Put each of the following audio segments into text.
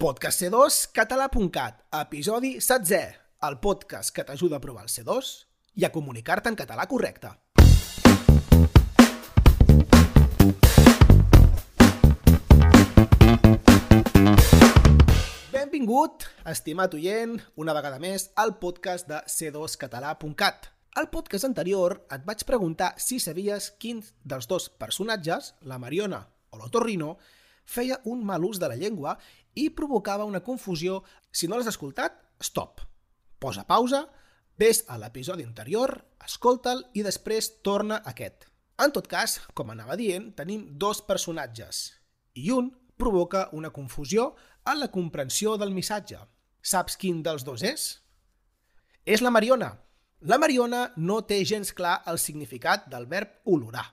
Podcast C2 català.cat, episodi 16, el podcast que t'ajuda a provar el C2 i a comunicar-te en català correcte. Benvingut, estimat oient, una vegada més al podcast de c2català.cat. Al podcast anterior et vaig preguntar si sabies quin dels dos personatges, la Mariona o l'Otorrino, feia un mal ús de la llengua i provocava una confusió. Si no l'has escoltat, stop. Posa pausa, ves a l'episodi anterior, escolta'l i després torna a aquest. En tot cas, com anava dient, tenim dos personatges i un provoca una confusió en la comprensió del missatge. Saps quin dels dos és? És la Mariona. La Mariona no té gens clar el significat del verb olorar.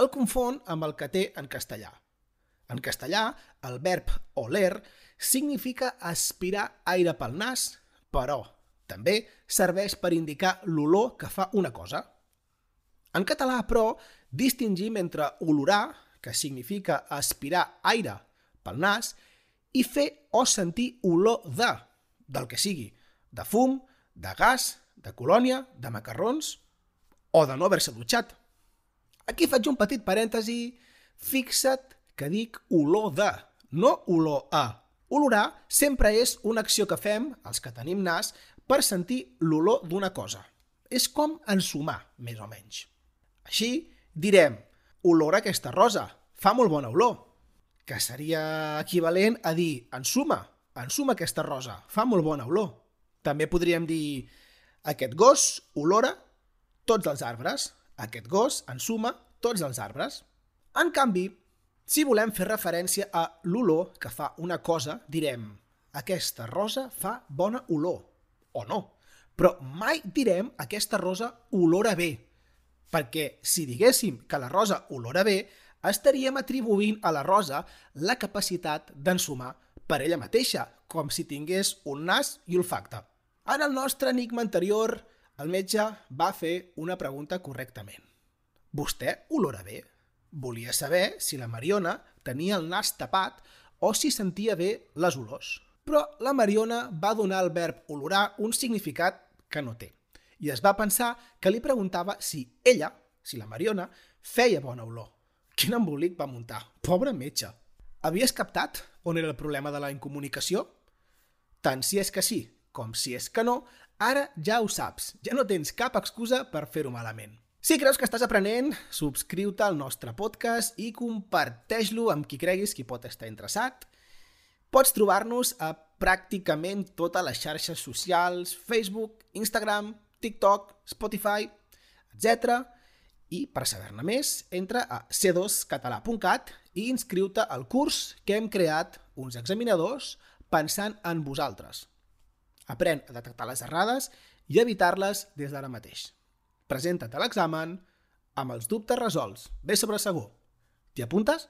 El confon amb el que té en castellà. En castellà, el verb oler significa aspirar aire pel nas, però també serveix per indicar l'olor que fa una cosa. En català, però, distingim entre olorar, que significa aspirar aire pel nas, i fer o sentir olor de, del que sigui, de fum, de gas, de colònia, de macarrons o de no haver-se dutxat. Aquí faig un petit parèntesi, fixa't que dic olor de, no olor a. Olorar sempre és una acció que fem, els que tenim nas, per sentir l'olor d'una cosa. És com ensumar, més o menys. Així, direm, olor aquesta rosa, fa molt bona olor, que seria equivalent a dir, ensuma, ensuma aquesta rosa, fa molt bona olor. També podríem dir, aquest gos olora tots els arbres, aquest gos ensuma tots els arbres. En canvi, si volem fer referència a l'olor que fa una cosa, direm aquesta rosa fa bona olor, o no. Però mai direm aquesta rosa olora bé, perquè si diguéssim que la rosa olora bé, estaríem atribuint a la rosa la capacitat d'ensumar per ella mateixa, com si tingués un nas i olfacte. En el nostre enigma anterior, el metge va fer una pregunta correctament. Vostè olora bé? Volia saber si la Mariona tenia el nas tapat o si sentia bé les olors. Però la Mariona va donar al verb olorar un significat que no té. I es va pensar que li preguntava si ella, si la Mariona, feia bona olor. Quin embolic va muntar. Pobre metge. Havies captat on era el problema de la incomunicació? Tant si és que sí com si és que no, ara ja ho saps. Ja no tens cap excusa per fer-ho malament. Si creus que estàs aprenent, subscriu-te al nostre podcast i comparteix-lo amb qui creguis que pot estar interessat. Pots trobar-nos a pràcticament totes les xarxes socials, Facebook, Instagram, TikTok, Spotify, etc. I per saber-ne més, entra a c2català.cat i inscriu-te al curs que hem creat uns examinadors pensant en vosaltres. Aprèn a detectar les errades i evitar-les des d'ara mateix. Presenta't a l'examen amb els dubtes resolts. Ves sobre segur. T'hi apuntes?